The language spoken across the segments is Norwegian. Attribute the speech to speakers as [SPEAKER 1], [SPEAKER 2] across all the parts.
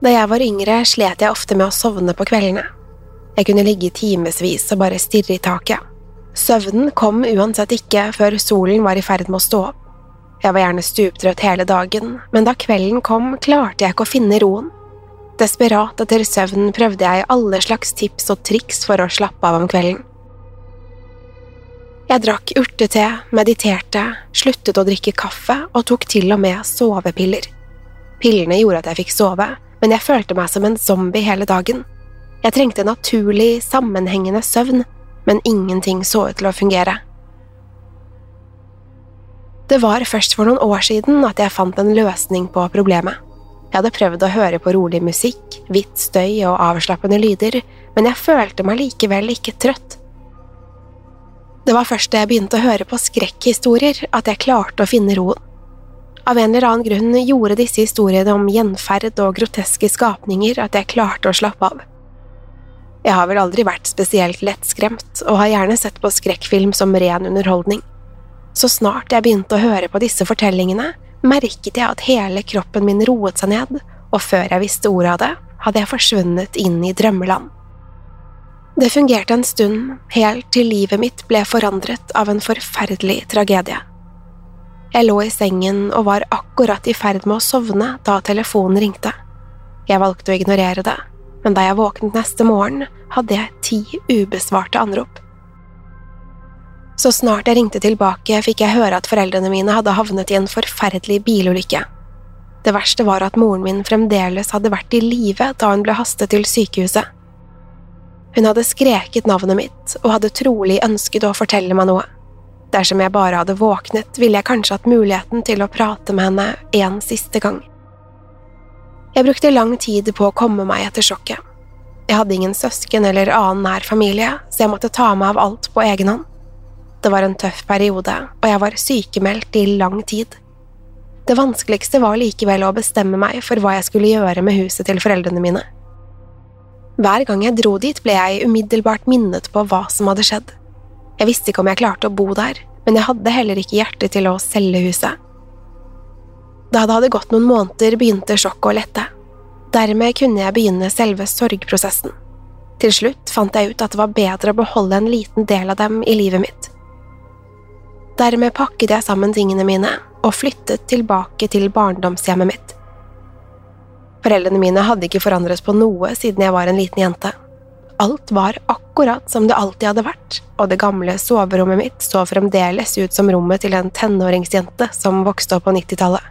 [SPEAKER 1] Da jeg var yngre, slet jeg ofte med å sovne på kveldene. Jeg kunne ligge i timevis og bare stirre i taket. Søvnen kom uansett ikke før solen var i ferd med å stå opp. Jeg var gjerne stuptrøtt hele dagen, men da kvelden kom, klarte jeg ikke å finne roen. Desperat etter søvn prøvde jeg alle slags tips og triks for å slappe av om kvelden. Jeg drakk urtete, mediterte, sluttet å drikke kaffe og tok til og med sovepiller. Pillene gjorde at jeg fikk sove, men jeg følte meg som en zombie hele dagen. Jeg trengte naturlig, sammenhengende søvn, men ingenting så ut til å fungere. Det var først for noen år siden at jeg fant en løsning på problemet. Jeg hadde prøvd å høre på rolig musikk, hvitt støy og avslappende lyder, men jeg følte meg likevel ikke trøtt. Det var først da jeg begynte å høre på skrekkhistorier at jeg klarte å finne roen. Av en eller annen grunn gjorde disse historiene om gjenferd og groteske skapninger at jeg klarte å slappe av. Jeg har vel aldri vært spesielt lettskremt, og har gjerne sett på skrekkfilm som ren underholdning. Så snart jeg begynte å høre på disse fortellingene, merket jeg at hele kroppen min roet seg ned, og før jeg visste ordet av det, hadde jeg forsvunnet inn i drømmeland. Det fungerte en stund, helt til livet mitt ble forandret av en forferdelig tragedie. Jeg lå i sengen og var akkurat i ferd med å sovne da telefonen ringte. Jeg valgte å ignorere det, men da jeg våknet neste morgen, hadde jeg ti ubesvarte anrop. Så snart jeg ringte tilbake, fikk jeg høre at foreldrene mine hadde havnet i en forferdelig bilulykke. Det verste var at moren min fremdeles hadde vært i live da hun ble hastet til sykehuset. Hun hadde skreket navnet mitt og hadde trolig ønsket å fortelle meg noe. Dersom jeg bare hadde våknet, ville jeg kanskje hatt muligheten til å prate med henne en siste gang. Jeg brukte lang tid på å komme meg etter sjokket. Jeg hadde ingen søsken eller annen nær familie, så jeg måtte ta meg av alt på egen hånd. Det var en tøff periode, og jeg var sykemeldt i lang tid. Det vanskeligste var likevel å bestemme meg for hva jeg skulle gjøre med huset til foreldrene mine. Hver gang jeg dro dit, ble jeg umiddelbart minnet på hva som hadde skjedd. Jeg visste ikke om jeg klarte å bo der, men jeg hadde heller ikke hjerte til å selge huset. Da det hadde gått noen måneder, begynte sjokket å lette. Dermed kunne jeg begynne selve sorgprosessen. Til slutt fant jeg ut at det var bedre å beholde en liten del av dem i livet mitt. Dermed pakket jeg sammen tingene mine og flyttet tilbake til barndomshjemmet mitt. Foreldrene mine hadde ikke forandret på noe siden jeg var en liten jente. Alt var akkurat som det alltid hadde vært, og det gamle soverommet mitt så fremdeles ut som rommet til en tenåringsjente som vokste opp på 90-tallet.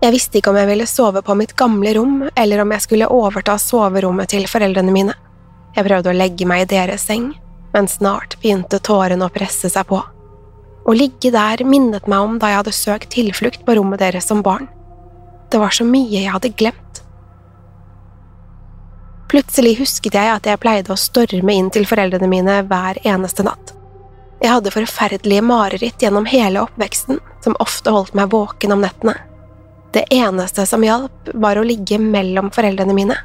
[SPEAKER 1] Jeg visste ikke om jeg ville sove på mitt gamle rom, eller om jeg skulle overta soverommet til foreldrene mine. Jeg prøvde å legge meg i deres seng, men snart begynte tårene å presse seg på. Å ligge der minnet meg om da jeg hadde søkt tilflukt på rommet deres som barn. Det var så mye jeg hadde glemt. Plutselig husket jeg at jeg pleide å storme inn til foreldrene mine hver eneste natt. Jeg hadde forferdelige mareritt gjennom hele oppveksten, som ofte holdt meg våken om nettene. Det eneste som hjalp, var å ligge mellom foreldrene mine,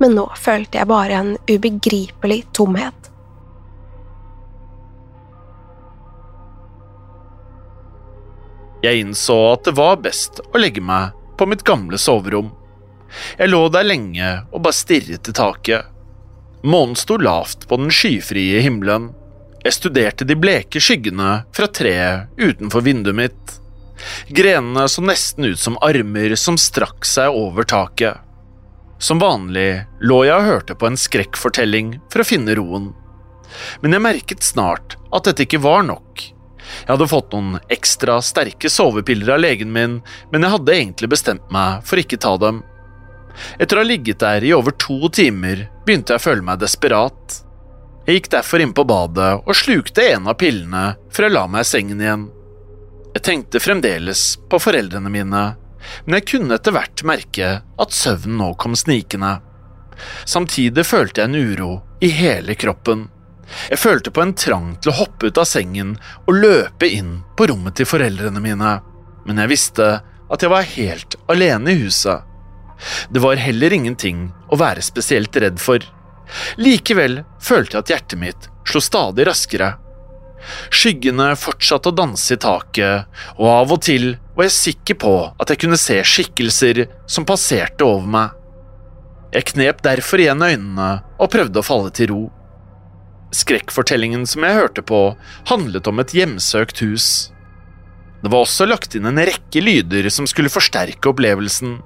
[SPEAKER 1] men nå følte jeg bare en ubegripelig tomhet.
[SPEAKER 2] Jeg innså at det var best å legge meg på mitt gamle soverom. Jeg lå der lenge og bare stirret til taket. Månen sto lavt på den skyfrie himmelen. Jeg studerte de bleke skyggene fra treet utenfor vinduet mitt. Grenene så nesten ut som armer som strakk seg over taket. Som vanlig lå jeg og hørte på en skrekkfortelling for å finne roen. Men jeg merket snart at dette ikke var nok. Jeg hadde fått noen ekstra sterke sovepiller av legen min, men jeg hadde egentlig bestemt meg for ikke ta dem. Etter å ha ligget der i over to timer begynte jeg å føle meg desperat. Jeg gikk derfor inn på badet og slukte en av pillene før jeg la meg i sengen igjen. Jeg tenkte fremdeles på foreldrene mine, men jeg kunne etter hvert merke at søvnen nå kom snikende. Samtidig følte jeg en uro i hele kroppen. Jeg følte på en trang til å hoppe ut av sengen og løpe inn på rommet til foreldrene mine, men jeg visste at jeg var helt alene i huset. Det var heller ingenting å være spesielt redd for. Likevel følte jeg at hjertet mitt slo stadig raskere. Skyggene fortsatte å danse i taket, og av og til var jeg sikker på at jeg kunne se skikkelser som passerte over meg. Jeg knep derfor igjen øynene og prøvde å falle til ro. Skrekkfortellingen som jeg hørte på, handlet om et hjemsøkt hus. Det var også lagt inn en rekke lyder som skulle forsterke opplevelsen.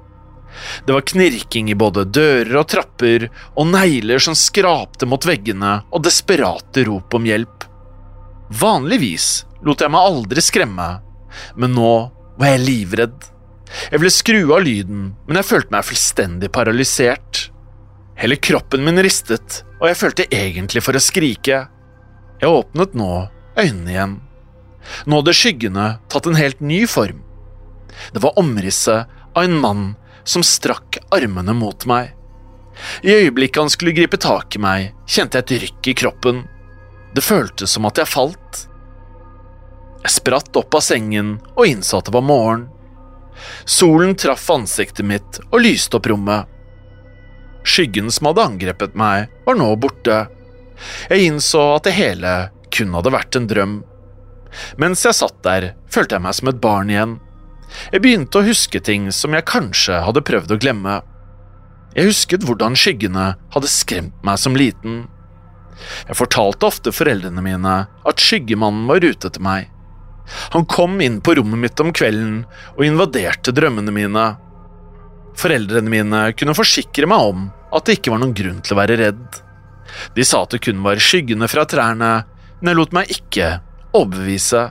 [SPEAKER 2] Det var knirking i både dører og trapper, og negler som skrapte mot veggene, og desperate rop om hjelp. Vanligvis lot jeg meg aldri skremme, men nå var jeg livredd. Jeg ville skru av lyden, men jeg følte meg fullstendig paralysert. Hele kroppen min ristet, og jeg følte egentlig for å skrike. Jeg åpnet nå øynene igjen. Nå hadde skyggene tatt en helt ny form. Det var omrisset av en mann som strakk armene mot meg. I øyeblikket han skulle gripe tak i meg, kjente jeg et rykk i kroppen. Det føltes som at jeg falt. Jeg spratt opp av sengen og innså at det var morgen. Solen traff ansiktet mitt og lyste opp rommet. Skyggen som hadde angrepet meg, var nå borte. Jeg innså at det hele kun hadde vært en drøm. Mens jeg satt der, følte jeg meg som et barn igjen. Jeg begynte å huske ting som jeg kanskje hadde prøvd å glemme. Jeg husket hvordan skyggene hadde skremt meg som liten. Jeg fortalte ofte foreldrene mine at Skyggemannen var ute etter meg. Han kom inn på rommet mitt om kvelden og invaderte drømmene mine. Foreldrene mine kunne forsikre meg om at det ikke var noen grunn til å være redd. De sa at det kun var skyggene fra trærne, men jeg lot meg ikke overbevise.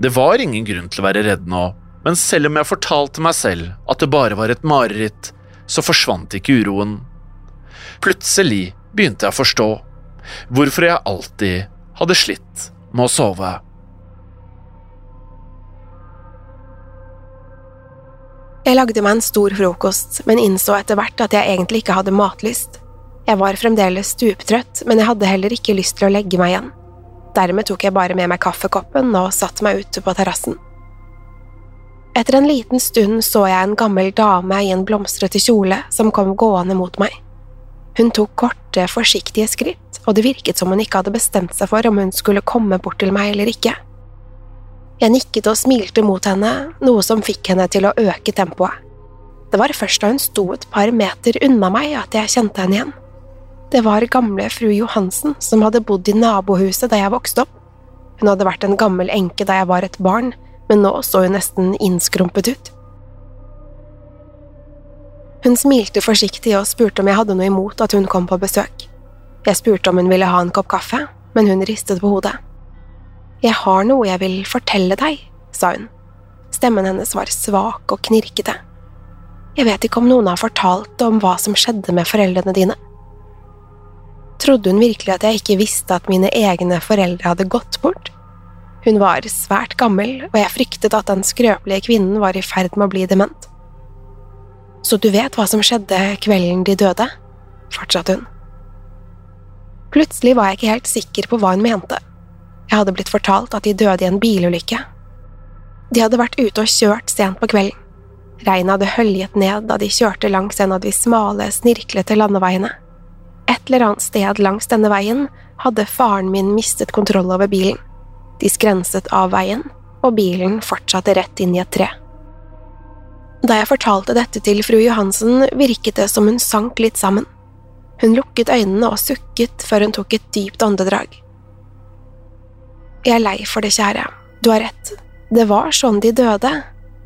[SPEAKER 2] Det var ingen grunn til å være redd nå, men selv om jeg fortalte meg selv at det bare var et mareritt, så forsvant ikke uroen. Plutselig begynte jeg å forstå hvorfor jeg alltid hadde slitt med å sove.
[SPEAKER 1] Jeg lagde meg en stor frokost, men innså etter hvert at jeg egentlig ikke hadde matlyst. Jeg var fremdeles stuptrøtt, men jeg hadde heller ikke lyst til å legge meg igjen. Dermed tok jeg bare med meg kaffekoppen og satte meg ute på terrassen. Etter en liten stund så jeg en gammel dame i en blomstrete kjole som kom gående mot meg. Hun tok korte, forsiktige skritt, og det virket som hun ikke hadde bestemt seg for om hun skulle komme bort til meg eller ikke. Jeg nikket og smilte mot henne, noe som fikk henne til å øke tempoet. Det var først da hun sto et par meter unna meg at jeg kjente henne igjen. Det var gamle fru Johansen som hadde bodd i nabohuset da jeg vokste opp. Hun hadde vært en gammel enke da jeg var et barn, men nå så hun nesten innskrumpet ut. Hun smilte forsiktig og spurte om jeg hadde noe imot at hun kom på besøk. Jeg spurte om hun ville ha en kopp kaffe, men hun ristet på hodet. Jeg har noe jeg vil fortelle deg, sa hun. Stemmen hennes var svak og knirkete. Jeg vet ikke om noen har fortalt om hva som skjedde med foreldrene dine. Trodde hun virkelig at jeg ikke visste at mine egne foreldre hadde gått bort? Hun var svært gammel, og jeg fryktet at den skrøpelige kvinnen var i ferd med å bli dement. Så du vet hva som skjedde kvelden de døde? fortsatte hun. Plutselig var jeg ikke helt sikker på hva hun mente. Jeg hadde blitt fortalt at de døde i en bilulykke. De hadde vært ute og kjørt sent på kvelden. Regnet hadde høljet ned da de kjørte langs en av de smale, snirklete landeveiene. Et eller annet sted langs denne veien hadde faren min mistet kontroll over bilen. De skrenset av veien, og bilen fortsatte rett inn i et tre. Da jeg fortalte dette til fru Johansen, virket det som hun sank litt sammen. Hun lukket øynene og sukket før hun tok et dypt åndedrag. Jeg er lei for det, kjære, du har rett, det var sånn de døde,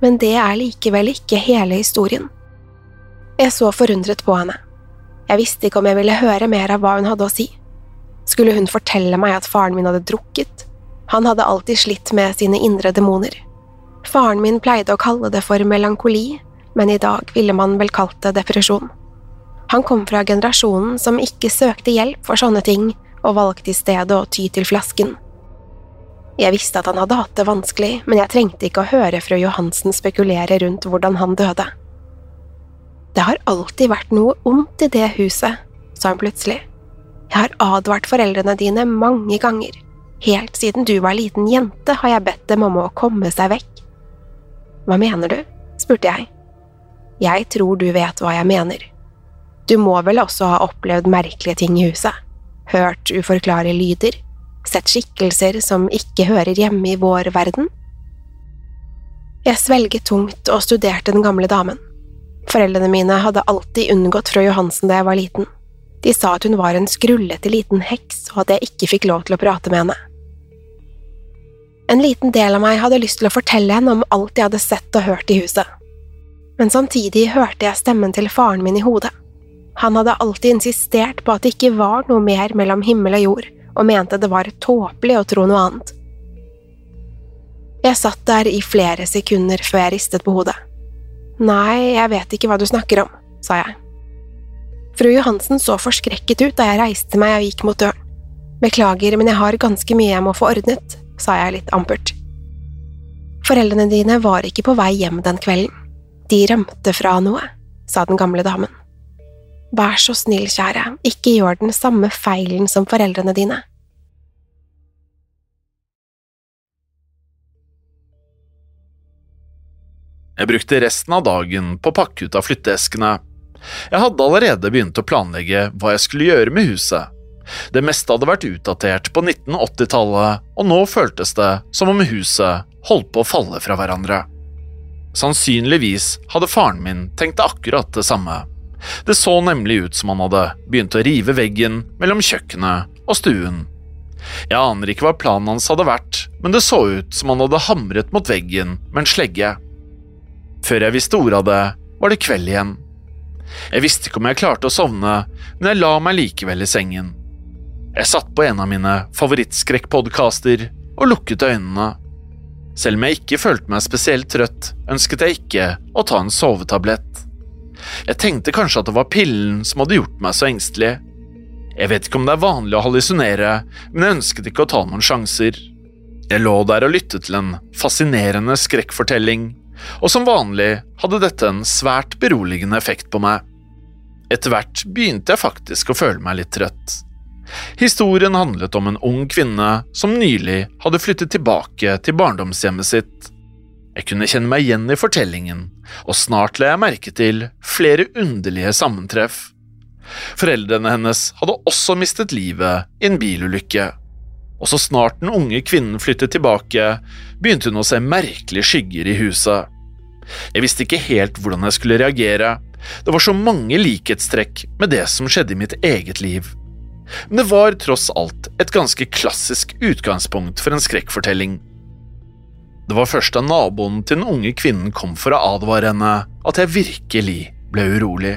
[SPEAKER 1] men det er likevel ikke hele historien. Jeg så forundret på henne. Jeg visste ikke om jeg ville høre mer av hva hun hadde å si. Skulle hun fortelle meg at faren min hadde drukket? Han hadde alltid slitt med sine indre demoner. Faren min pleide å kalle det for melankoli, men i dag ville man vel kalt det depresjon. Han kom fra generasjonen som ikke søkte hjelp for sånne ting, og valgte i stedet å ty til flasken. Jeg visste at han hadde hatt det vanskelig, men jeg trengte ikke å høre fru Johansen spekulere rundt hvordan han døde. Det har alltid vært noe ondt i det huset, sa hun plutselig. Jeg har advart foreldrene dine mange ganger. Helt siden du var liten jente har jeg bedt dem om å komme seg vekk. Hva mener du? spurte jeg. Jeg tror du vet hva jeg mener. Du må vel også ha opplevd merkelige ting i huset, hørt uforklarlige lyder, sett skikkelser som ikke hører hjemme i vår verden? Jeg svelget tungt og studerte den gamle damen. Foreldrene mine hadde alltid unngått fru Johansen da jeg var liten. De sa at hun var en skrullete liten heks, og at jeg ikke fikk lov til å prate med henne. En liten del av meg hadde lyst til å fortelle henne om alt jeg hadde sett og hørt i huset. Men samtidig hørte jeg stemmen til faren min i hodet. Han hadde alltid insistert på at det ikke var noe mer mellom himmel og jord, og mente det var tåpelig å tro noe annet. Jeg satt der i flere sekunder før jeg ristet på hodet. Nei, jeg vet ikke hva du snakker om, sa jeg. Fru Johansen så forskrekket ut da jeg reiste meg og gikk mot døren. Beklager, men jeg har ganske mye jeg må få ordnet, sa jeg litt ampert. Foreldrene dine var ikke på vei hjem den kvelden. De rømte fra noe, sa den gamle damen. Vær så snill, kjære, ikke gjør den samme feilen som foreldrene dine.
[SPEAKER 2] Jeg brukte resten av dagen på å pakke ut av flytteeskene. Jeg hadde allerede begynt å planlegge hva jeg skulle gjøre med huset, det meste hadde vært utdatert på 1980-tallet, og nå føltes det som om huset holdt på å falle fra hverandre. Sannsynligvis hadde faren min tenkt akkurat det samme. Det så nemlig ut som han hadde begynt å rive veggen mellom kjøkkenet og stuen. Jeg aner ikke hva planen hans hadde vært, men det så ut som han hadde hamret mot veggen med en slegge. Før jeg visste ordet av det, var det kveld igjen. Jeg visste ikke om jeg klarte å sovne, men jeg la meg likevel i sengen. Jeg satt på en av mine favorittskrekkpodkaster og lukket øynene. Selv om jeg ikke følte meg spesielt trøtt, ønsket jeg ikke å ta en sovetablett. Jeg tenkte kanskje at det var pillen som hadde gjort meg så engstelig. Jeg vet ikke om det er vanlig å hallusinere, men jeg ønsket ikke å ta noen sjanser. Jeg lå der og lyttet til en fascinerende skrekkfortelling, og som vanlig hadde dette en svært beroligende effekt på meg. Etter hvert begynte jeg faktisk å føle meg litt trøtt. Historien handlet om en ung kvinne som nylig hadde flyttet tilbake til barndomshjemmet sitt. Jeg kunne kjenne meg igjen i fortellingen, og snart la jeg merke til flere underlige sammentreff. Foreldrene hennes hadde også mistet livet i en bilulykke. Og så snart den unge kvinnen flyttet tilbake, begynte hun å se merkelige skygger i huset. Jeg visste ikke helt hvordan jeg skulle reagere, det var så mange likhetstrekk med det som skjedde i mitt eget liv men det var tross alt et ganske klassisk utgangspunkt for en skrekkfortelling. Det var først da naboen til den unge kvinnen kom for å advare henne, at jeg virkelig ble urolig.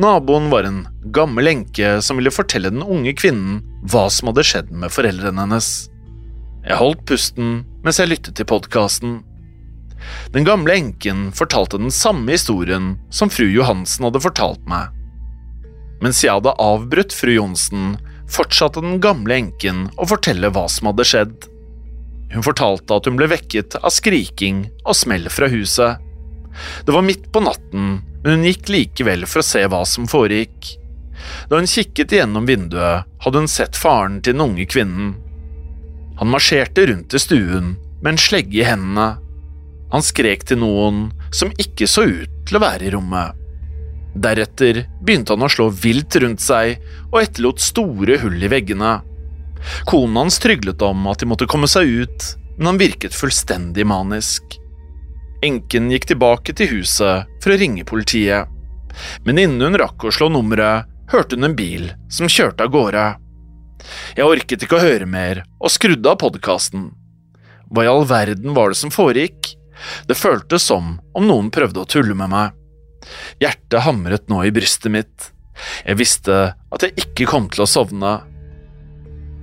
[SPEAKER 2] Naboen var en gammel enke som ville fortelle den unge kvinnen hva som hadde skjedd med foreldrene hennes. Jeg holdt pusten mens jeg lyttet til podkasten. Den gamle enken fortalte den samme historien som fru Johansen hadde fortalt meg. Mens jeg hadde avbrutt fru Johnsen, fortsatte den gamle enken å fortelle hva som hadde skjedd. Hun fortalte at hun ble vekket av skriking og smell fra huset. Det var midt på natten, men hun gikk likevel for å se hva som foregikk. Da hun kikket gjennom vinduet, hadde hun sett faren til den unge kvinnen. Han marsjerte rundt i stuen med en slegge i hendene. Han skrek til noen som ikke så ut til å være i rommet. Deretter begynte han å slå vilt rundt seg og etterlot store hull i veggene. Konen hans tryglet om at de måtte komme seg ut, men han virket fullstendig manisk. Enken gikk tilbake til huset for å ringe politiet, men innen hun rakk å slå nummeret, hørte hun en bil som kjørte av gårde. Jeg orket ikke å høre mer og skrudde av podkasten. Hva i all verden var det som foregikk? Det føltes som om noen prøvde å tulle med meg. Hjertet hamret nå i brystet mitt. Jeg visste at jeg ikke kom til å sovne.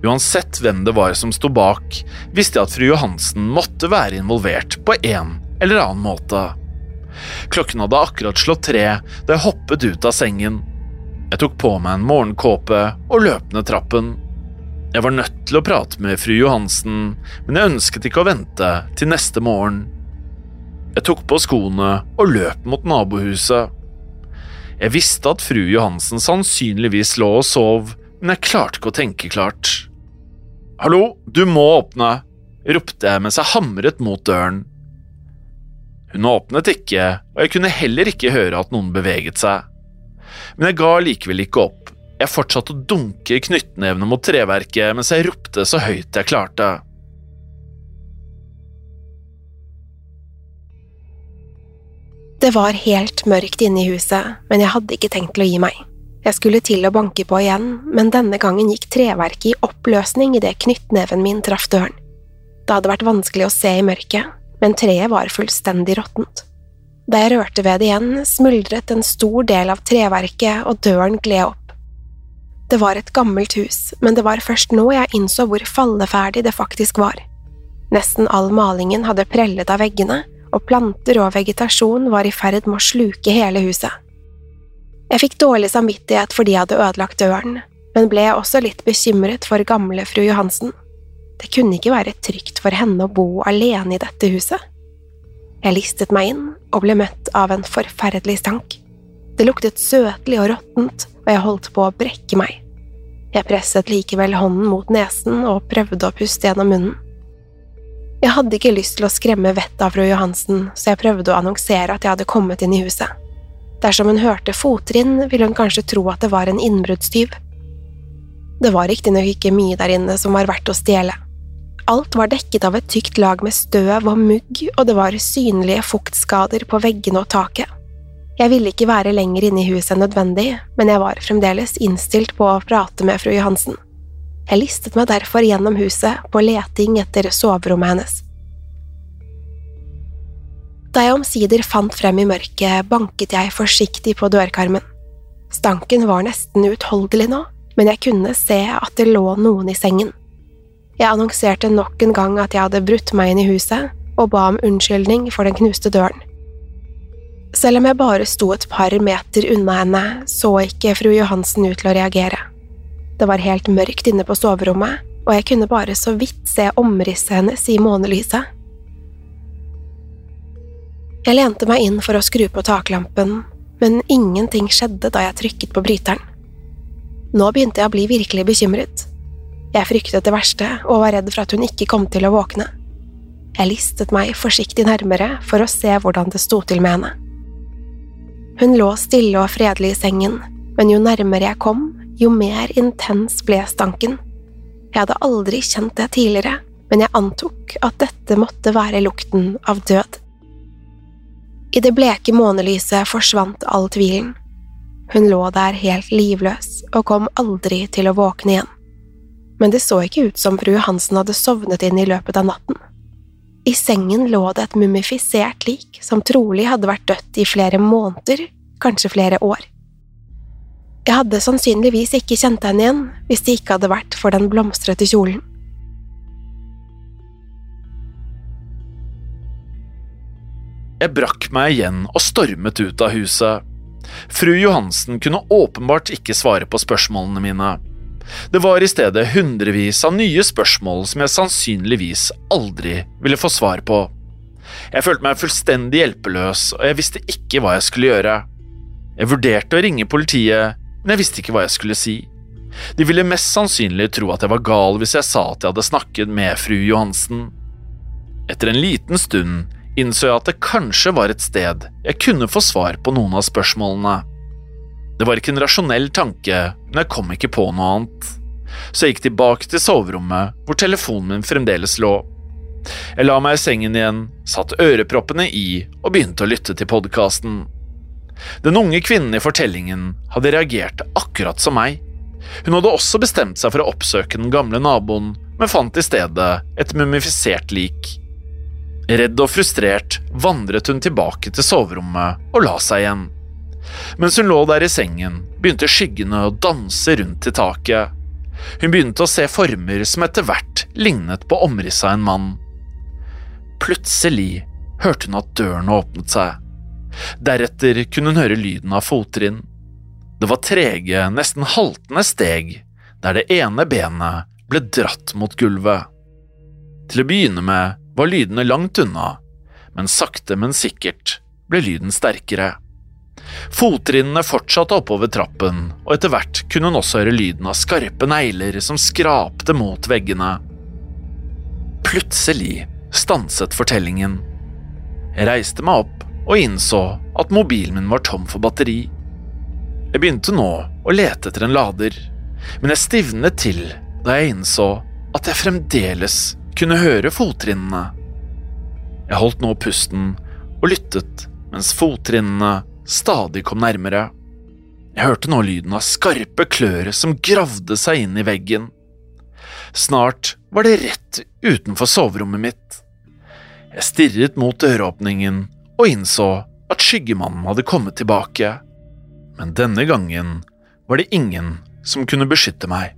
[SPEAKER 2] Uansett hvem det var som sto bak, visste jeg at fru Johansen måtte være involvert på en eller annen måte. Klokken hadde akkurat slått tre da jeg hoppet ut av sengen. Jeg tok på meg en morgenkåpe og løp ned trappen. Jeg var nødt til å prate med fru Johansen, men jeg ønsket ikke å vente til neste morgen. Jeg tok på skoene og løp mot nabohuset. Jeg visste at fru Johansen sannsynligvis lå og sov, men jeg klarte ikke å tenke klart. Hallo, du må åpne, ropte jeg mens jeg hamret mot døren. Hun åpnet ikke, og jeg kunne heller ikke høre at noen beveget seg. Men jeg ga likevel ikke opp. Jeg fortsatte å dunke knyttnevene mot treverket mens jeg ropte så høyt jeg klarte.
[SPEAKER 1] Det var helt mørkt inne i huset, men jeg hadde ikke tenkt til å gi meg. Jeg skulle til å banke på igjen, men denne gangen gikk treverket i oppløsning idet knyttneven min traff døren. Det hadde vært vanskelig å se i mørket, men treet var fullstendig råttent. Da jeg rørte ved det igjen, smuldret en stor del av treverket, og døren gled opp. Det var et gammelt hus, men det var først nå jeg innså hvor falleferdig det faktisk var. Nesten all malingen hadde prellet av veggene, og planter og vegetasjon var i ferd med å sluke hele huset. Jeg fikk dårlig samvittighet fordi jeg hadde ødelagt døren, men ble også litt bekymret for gamle fru Johansen. Det kunne ikke være trygt for henne å bo alene i dette huset. Jeg listet meg inn og ble møtt av en forferdelig stank. Det luktet søtlig og råttent, og jeg holdt på å brekke meg. Jeg presset likevel hånden mot nesen og prøvde å puste gjennom munnen. Jeg hadde ikke lyst til å skremme vettet av fru Johansen, så jeg prøvde å annonsere at jeg hadde kommet inn i huset. Dersom hun hørte fottrinn, ville hun kanskje tro at det var en innbruddstyv. Det var riktignok ikke mye der inne som var verdt å stjele. Alt var dekket av et tykt lag med støv og mugg, og det var synlige fuktskader på veggene og taket. Jeg ville ikke være lenger inne i huset enn nødvendig, men jeg var fremdeles innstilt på å prate med fru Johansen. Jeg listet meg derfor gjennom huset på leting etter soverommet hennes. Da jeg omsider fant frem i mørket, banket jeg forsiktig på dørkarmen. Stanken var nesten uutholdelig nå, men jeg kunne se at det lå noen i sengen. Jeg annonserte nok en gang at jeg hadde brutt meg inn i huset, og ba om unnskyldning for den knuste døren. Selv om jeg bare sto et par meter unna henne, så ikke fru Johansen ut til å reagere. Det var helt mørkt inne på soverommet, og jeg kunne bare så vidt se omrisset hennes i månelyset. Jeg lente meg inn for å skru på taklampen, men ingenting skjedde da jeg trykket på bryteren. Nå begynte jeg å bli virkelig bekymret. Jeg fryktet det verste og var redd for at hun ikke kom til å våkne. Jeg listet meg forsiktig nærmere for å se hvordan det sto til med henne. Hun lå stille og fredelig i sengen, men jo nærmere jeg kom, jo mer intens ble stanken. Jeg hadde aldri kjent det tidligere, men jeg antok at dette måtte være lukten av død. I det bleke månelyset forsvant all tvilen. Hun lå der helt livløs og kom aldri til å våkne igjen. Men det så ikke ut som fru Hansen hadde sovnet inn i løpet av natten. I sengen lå det et mumifisert lik som trolig hadde vært dødt i flere måneder, kanskje flere år. Jeg hadde sannsynligvis ikke kjent henne igjen hvis det ikke hadde vært for den blomstrete kjolen.
[SPEAKER 2] Jeg brakk meg igjen og stormet ut av huset. Fru Johansen kunne åpenbart ikke svare på spørsmålene mine. Det var i stedet hundrevis av nye spørsmål som jeg sannsynligvis aldri ville få svar på. Jeg følte meg fullstendig hjelpeløs, og jeg visste ikke hva jeg skulle gjøre. Jeg vurderte å ringe politiet, men jeg visste ikke hva jeg skulle si. De ville mest sannsynlig tro at jeg var gal hvis jeg sa at jeg hadde snakket med fru Johansen. Etter en liten stund innså jeg at det kanskje var et sted jeg kunne få svar på noen av spørsmålene. Det var ikke en rasjonell tanke, men jeg kom ikke på noe annet. Så jeg gikk tilbake til soverommet, hvor telefonen min fremdeles lå. Jeg la meg i sengen igjen, satte øreproppene i og begynte å lytte til podkasten. Den unge kvinnen i fortellingen hadde reagert akkurat som meg. Hun hadde også bestemt seg for å oppsøke den gamle naboen, men fant i stedet et mumifisert lik. Redd og frustrert vandret hun tilbake til soverommet og la seg igjen. Mens hun lå der i sengen, begynte skyggene å danse rundt i taket. Hun begynte å se former som etter hvert lignet på omrisset av en mann. Plutselig hørte hun at døren åpnet seg. Deretter kunne hun høre lyden av fottrinn. Det var trege, nesten haltende steg, der det ene benet ble dratt mot gulvet. Til å begynne med var lydene langt unna, men sakte, men sikkert ble lyden sterkere. Fottrinnene fortsatte oppover trappen, og etter hvert kunne hun også høre lyden av skarpe negler som skrapte mot veggene. Plutselig stanset fortellingen. Jeg reiste meg opp og innså at mobilen min var tom for batteri. Jeg begynte nå å lete etter en lader, men jeg stivnet til da jeg innså at jeg fremdeles kunne høre fottrinnene. Jeg holdt nå pusten og lyttet mens fottrinnene stadig kom nærmere. Jeg hørte nå lyden av skarpe klør som gravde seg inn i veggen. Snart var det rett utenfor soverommet mitt. Jeg stirret mot døråpningen og innså at skyggemannen hadde kommet tilbake. Men denne gangen var det ingen som kunne beskytte meg.